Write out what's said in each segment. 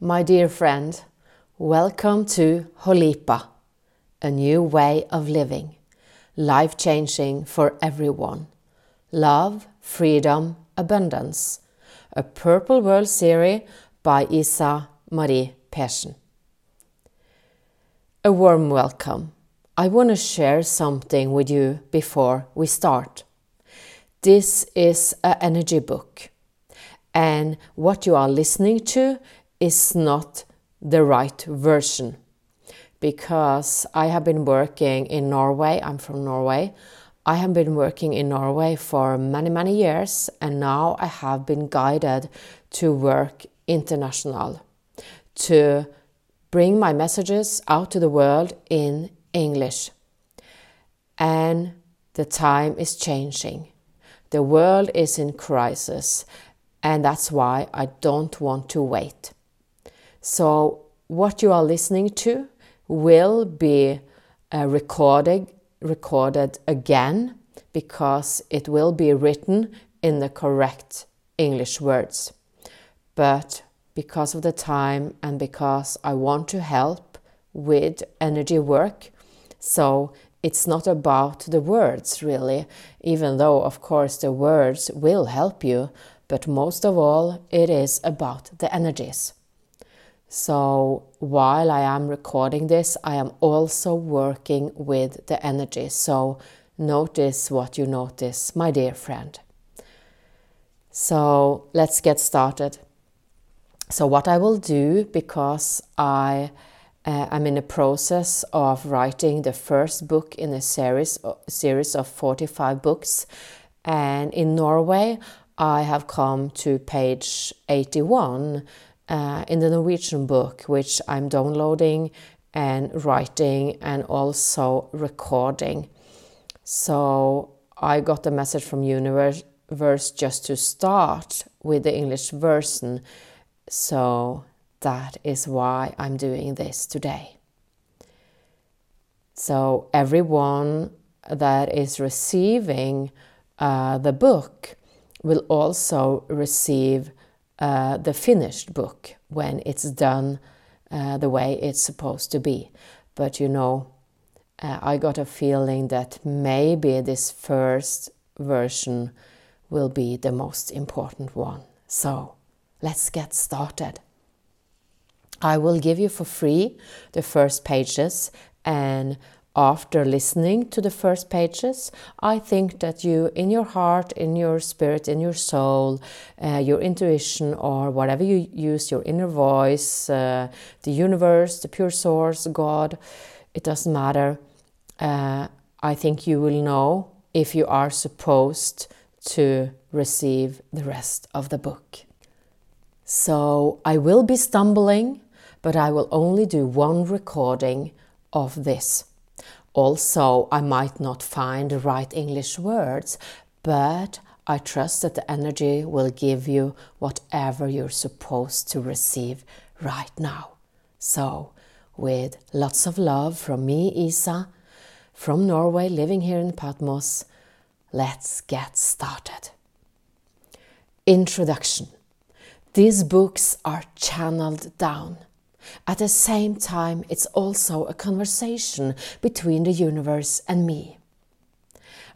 My dear friend, welcome to Holipa, a new way of living, life changing for everyone. Love, freedom, abundance. A Purple World series by Isa Marie Persson. A warm welcome. I want to share something with you before we start. This is an energy book, and what you are listening to is not the right version because I have been working in Norway. I'm from Norway. I have been working in Norway for many, many years, and now I have been guided to work international, to bring my messages out to the world in English. And the time is changing. The world is in crisis, and that's why I don't want to wait. So, what you are listening to will be uh, recorded, recorded again because it will be written in the correct English words. But because of the time and because I want to help with energy work, so it's not about the words really, even though, of course, the words will help you, but most of all, it is about the energies. So while I am recording this, I am also working with the energy. So notice what you notice, my dear friend. So let's get started. So, what I will do because I uh, I'm in a process of writing the first book in a series series of 45 books, and in Norway I have come to page 81 uh, in the Norwegian book, which I'm downloading and writing and also recording. So I got a message from Universe just to start with the English version. So that is why I'm doing this today. So everyone that is receiving uh, the book will also receive uh, the finished book when it's done uh, the way it's supposed to be. But you know, uh, I got a feeling that maybe this first version will be the most important one. So let's get started. I will give you for free the first pages and after listening to the first pages, I think that you, in your heart, in your spirit, in your soul, uh, your intuition, or whatever you use, your inner voice, uh, the universe, the pure source, God, it doesn't matter. Uh, I think you will know if you are supposed to receive the rest of the book. So I will be stumbling, but I will only do one recording of this. Also, I might not find the right English words, but I trust that the energy will give you whatever you're supposed to receive right now. So, with lots of love from me, Isa, from Norway, living here in Patmos, let's get started. Introduction These books are channeled down. At the same time, it's also a conversation between the universe and me.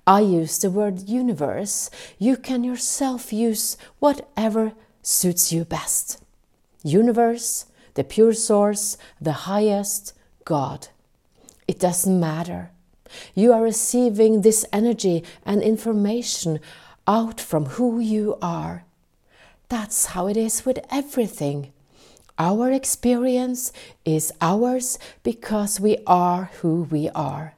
I use the word universe. You can yourself use whatever suits you best. Universe, the pure source, the highest, God. It doesn't matter. You are receiving this energy and information out from who you are. That's how it is with everything. Our experience is ours because we are who we are.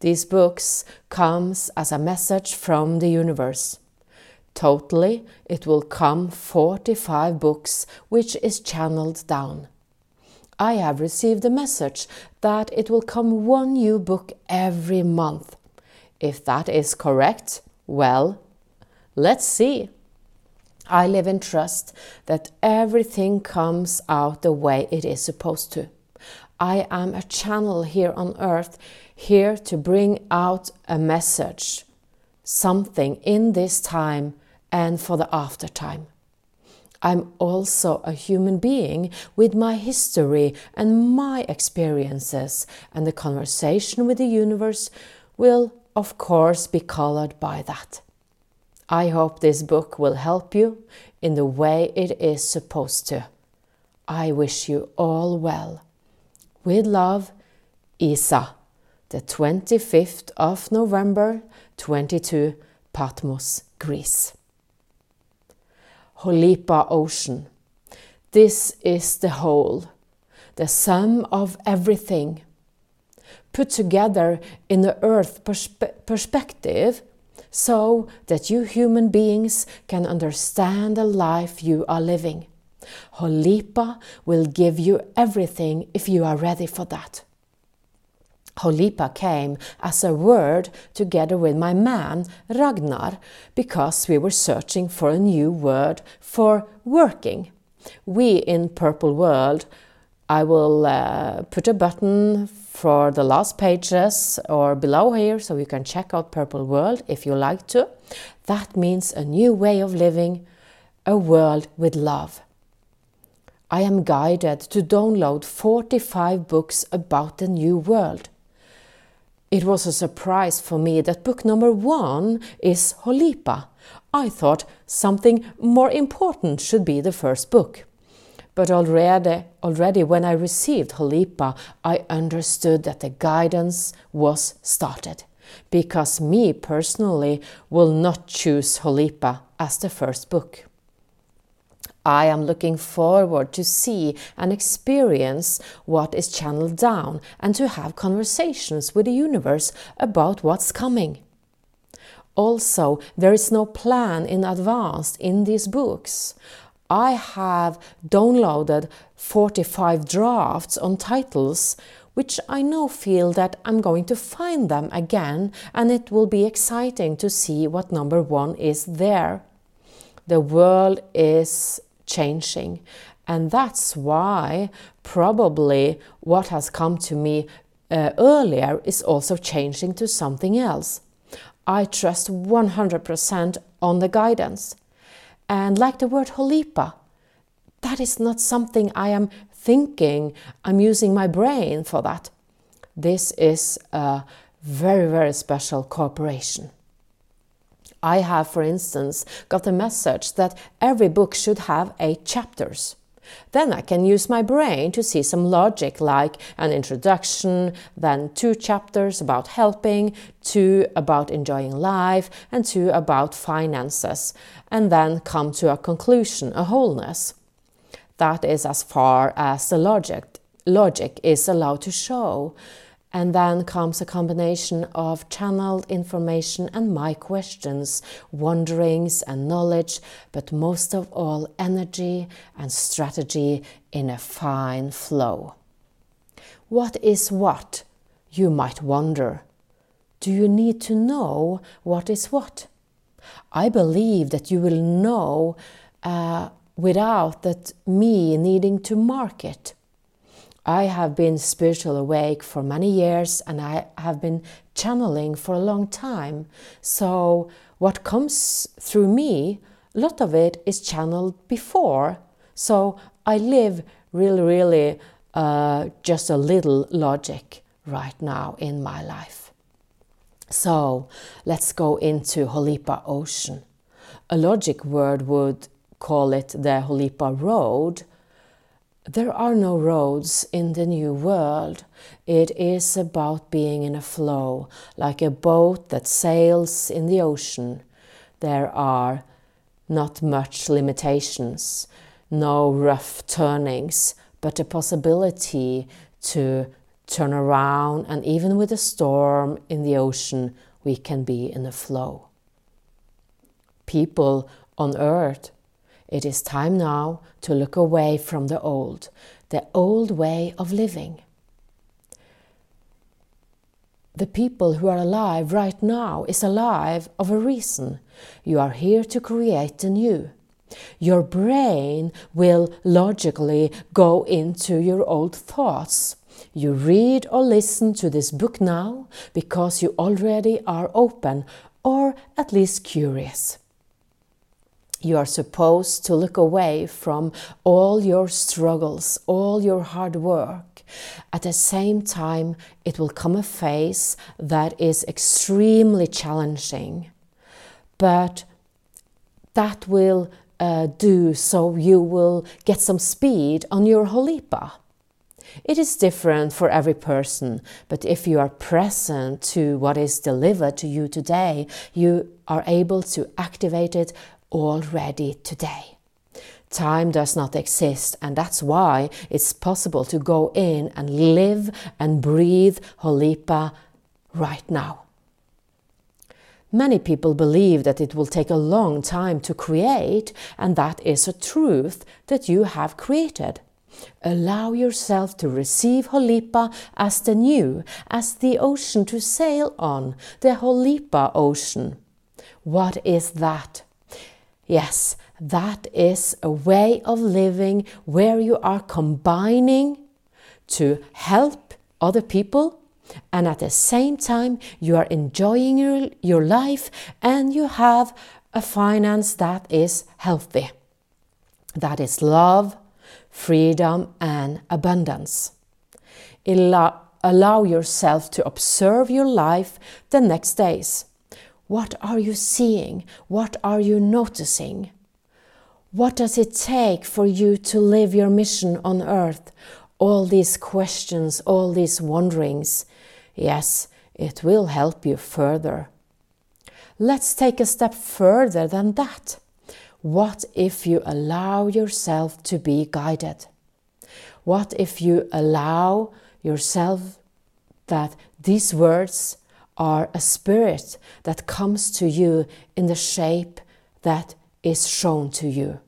These books comes as a message from the universe. Totally, it will come 45 books which is channeled down. I have received a message that it will come one new book every month. If that is correct, well, let's see. I live in trust that everything comes out the way it is supposed to. I am a channel here on earth, here to bring out a message, something in this time and for the after time. I'm also a human being with my history and my experiences, and the conversation with the universe will, of course, be colored by that. I hope this book will help you in the way it is supposed to. I wish you all well. With love, Isa, the 25th of November 22, Patmos, Greece. Holipa Ocean. This is the whole, the sum of everything. Put together in the earth perspe perspective so that you human beings can understand the life you are living. Holipa will give you everything if you are ready for that. Holipa came as a word together with my man Ragnar because we were searching for a new word for working. We in Purple World, I will uh, put a button for the last pages or below here so you can check out Purple World if you like to. That means a new way of living, a world with love. I am guided to download 45 books about the new world. It was a surprise for me that book number one is Holipa. I thought something more important should be the first book. But already, already when I received Holipa, I understood that the guidance was started. Because me personally will not choose Holipa as the first book. I am looking forward to see and experience what is channeled down and to have conversations with the universe about what's coming. Also, there is no plan in advance in these books. I have downloaded 45 drafts on titles, which I now feel that I'm going to find them again, and it will be exciting to see what number one is there. The world is changing. And that's why probably what has come to me uh, earlier is also changing to something else. I trust 100% on the guidance. And like the word holipa, that is not something I am thinking, I'm using my brain for that. This is a very, very special cooperation. I have, for instance, got a message that every book should have eight chapters. Then I can use my brain to see some logic like an introduction, then two chapters about helping, two about enjoying life, and two about finances, and then come to a conclusion, a wholeness. That is as far as the logic, logic is allowed to show. And then comes a combination of channeled information and my questions, wonderings and knowledge, but most of all, energy and strategy in a fine flow. What is what? You might wonder. Do you need to know what is what? I believe that you will know uh, without that me needing to mark it. I have been spiritual awake for many years and I have been channeling for a long time. So, what comes through me, a lot of it is channeled before. So, I live really, really uh, just a little logic right now in my life. So, let's go into Holipa Ocean. A logic word would call it the Holipa Road there are no roads in the new world. It is about being in a flow, like a boat that sails in the ocean. There are not much limitations, no rough turnings, but a possibility to turn around, and even with a storm in the ocean, we can be in a flow. People on earth it is time now to look away from the old, the old way of living. The people who are alive right now is alive of a reason. You are here to create the new. Your brain will logically go into your old thoughts. You read or listen to this book now because you already are open or at least curious. You are supposed to look away from all your struggles, all your hard work. At the same time, it will come a phase that is extremely challenging. But that will uh, do so you will get some speed on your holipa. It is different for every person, but if you are present to what is delivered to you today, you are able to activate it already today. Time does not exist, and that's why it's possible to go in and live and breathe Holipa right now. Many people believe that it will take a long time to create, and that is a truth that you have created. Allow yourself to receive Holipa as the new, as the ocean to sail on, the Holipa ocean. What is that? Yes, that is a way of living where you are combining to help other people and at the same time you are enjoying your, your life and you have a finance that is healthy. That is love, freedom, and abundance. Allow, allow yourself to observe your life the next days. What are you seeing? What are you noticing? What does it take for you to live your mission on earth? All these questions, all these wonderings. Yes, it will help you further. Let's take a step further than that. What if you allow yourself to be guided? What if you allow yourself that these words are a spirit that comes to you in the shape that is shown to you?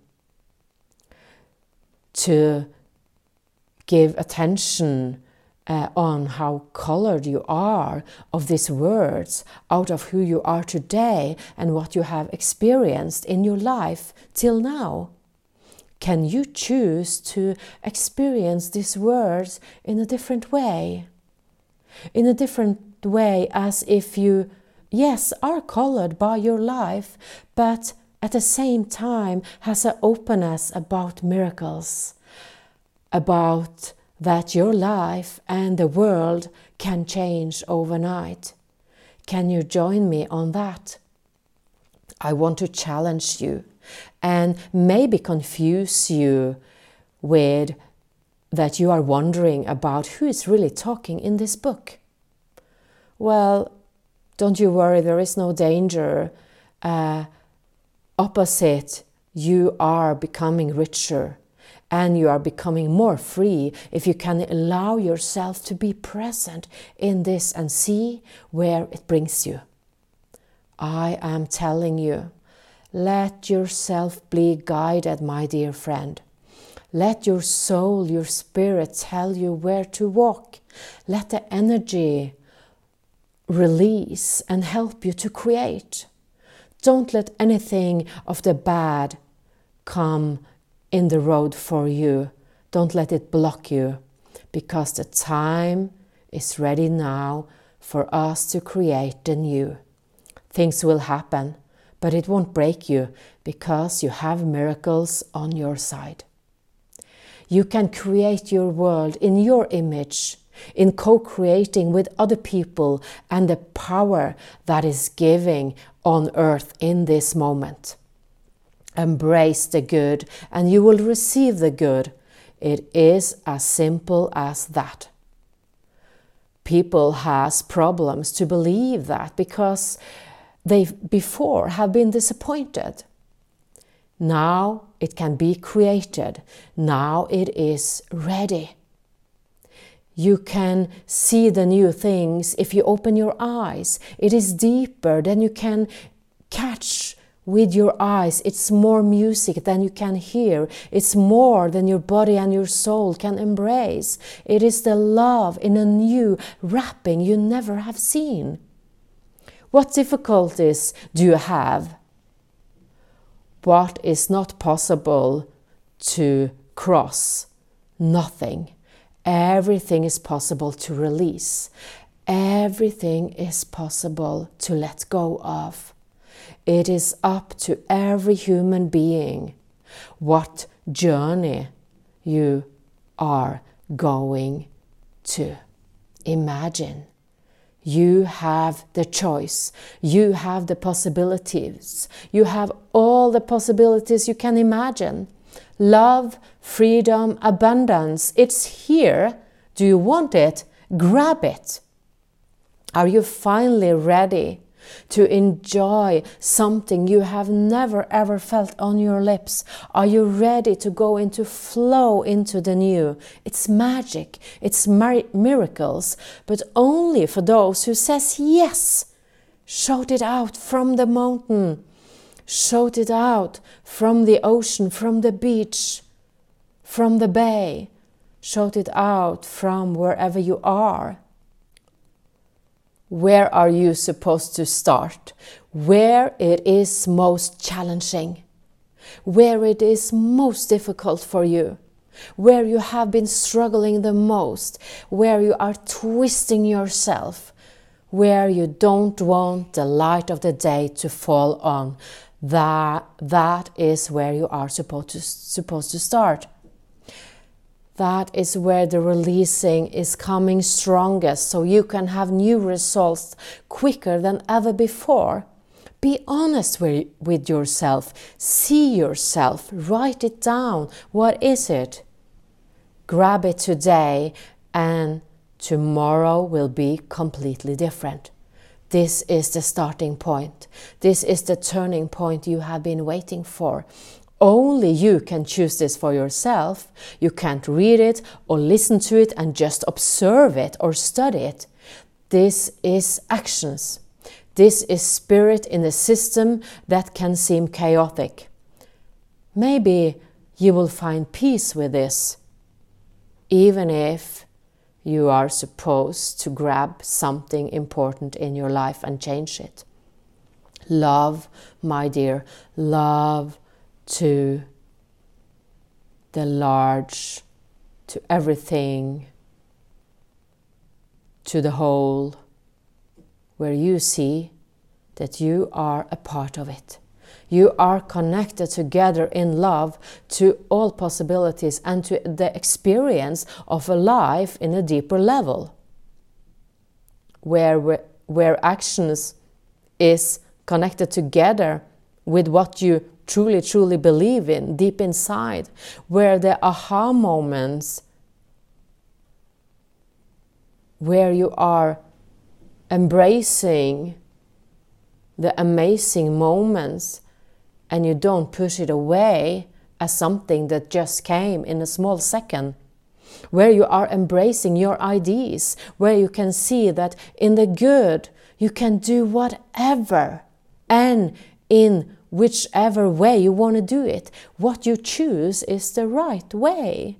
To give attention uh, on how colored you are of these words out of who you are today and what you have experienced in your life till now. Can you choose to experience these words in a different way? In a different way, as if you, yes, are colored by your life, but at the same time has an openness about miracles, about that your life and the world can change overnight. Can you join me on that? I want to challenge you and maybe confuse you with that you are wondering about who is really talking in this book. Well, don't you worry, there is no danger. Uh, opposite, you are becoming richer and you are becoming more free if you can allow yourself to be present in this and see where it brings you. I am telling you, let yourself be guided, my dear friend. Let your soul, your spirit tell you where to walk. Let the energy release and help you to create. Don't let anything of the bad come in the road for you. Don't let it block you because the time is ready now for us to create the new. Things will happen, but it won't break you because you have miracles on your side. You can create your world in your image, in co creating with other people and the power that is giving on earth in this moment. Embrace the good and you will receive the good. It is as simple as that. People has problems to believe that because they before have been disappointed. Now it can be created. Now it is ready. You can see the new things if you open your eyes. It is deeper, than you can catch with your eyes. It's more music than you can hear. It's more than your body and your soul can embrace. It is the love in a new wrapping you never have seen. What difficulties do you have? What is not possible to cross? Nothing. Everything is possible to release. Everything is possible to let go of. it is up to every human being what journey you are going to. Imagine. You have the choice. You have the possibilities. You have all the possibilities you can imagine. Love, freedom, abundance. It's here. Do you want it? Grab it. Are you finally ready to enjoy something you have never ever felt on your lips? Are you ready to go into flow into the new? It's magic, it's miracles, but only for those who says yes. Shout it out from the mountain. Shout it out from the ocean, from the beach, from the bay. Shout it out from wherever you are where are you supposed to start? Where it is most challenging, where it is most difficult for you, where you have been struggling the most, where you are twisting yourself, where you don't want the light of the day to fall on. That, that is where you are supposed to, supposed to start that is where the releasing is coming strongest so you can have new results quicker than ever before. Be honest with yourself, see yourself, write it down. What is it? Grab it today, and tomorrow will be completely different. This is the starting point. This is the turning point you have been waiting for. Only you can choose this for yourself. You can't read it or listen to it and just observe it or study it. This is actions. This is spirit in a system that can seem chaotic. Maybe you will find peace with this, even if you are supposed to grab something important in your life and change it. Love, my dear, love to the large, to everything, to the whole, where you see that you are a part of it. You are connected together in love to all possibilities and to the experience of a life in a deeper level, where, where actions is connected together with what you truly, truly believe in deep inside, where the aha moments, where you are embracing the amazing moments and you don't push it away as something that just came in a small second. Where you are embracing your ideas, where you can see that in the good you can do whatever, and in whichever way you want to do it. What you choose is the right way.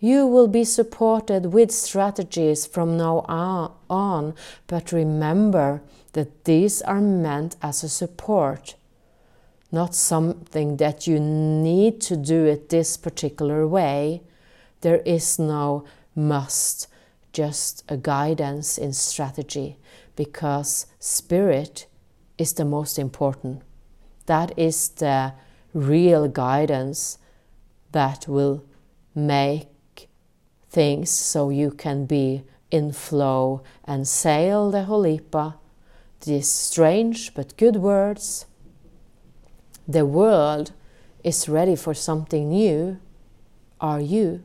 You will be supported with strategies from now on, but remember that these are meant as a support, not something that you need to do it this particular way. There is no must, just a guidance in strategy, because spirit is the most important. That is the real guidance that will make things so you can be in flow and sail the Holipa, these strange but good words. The world is ready for something new. Are you?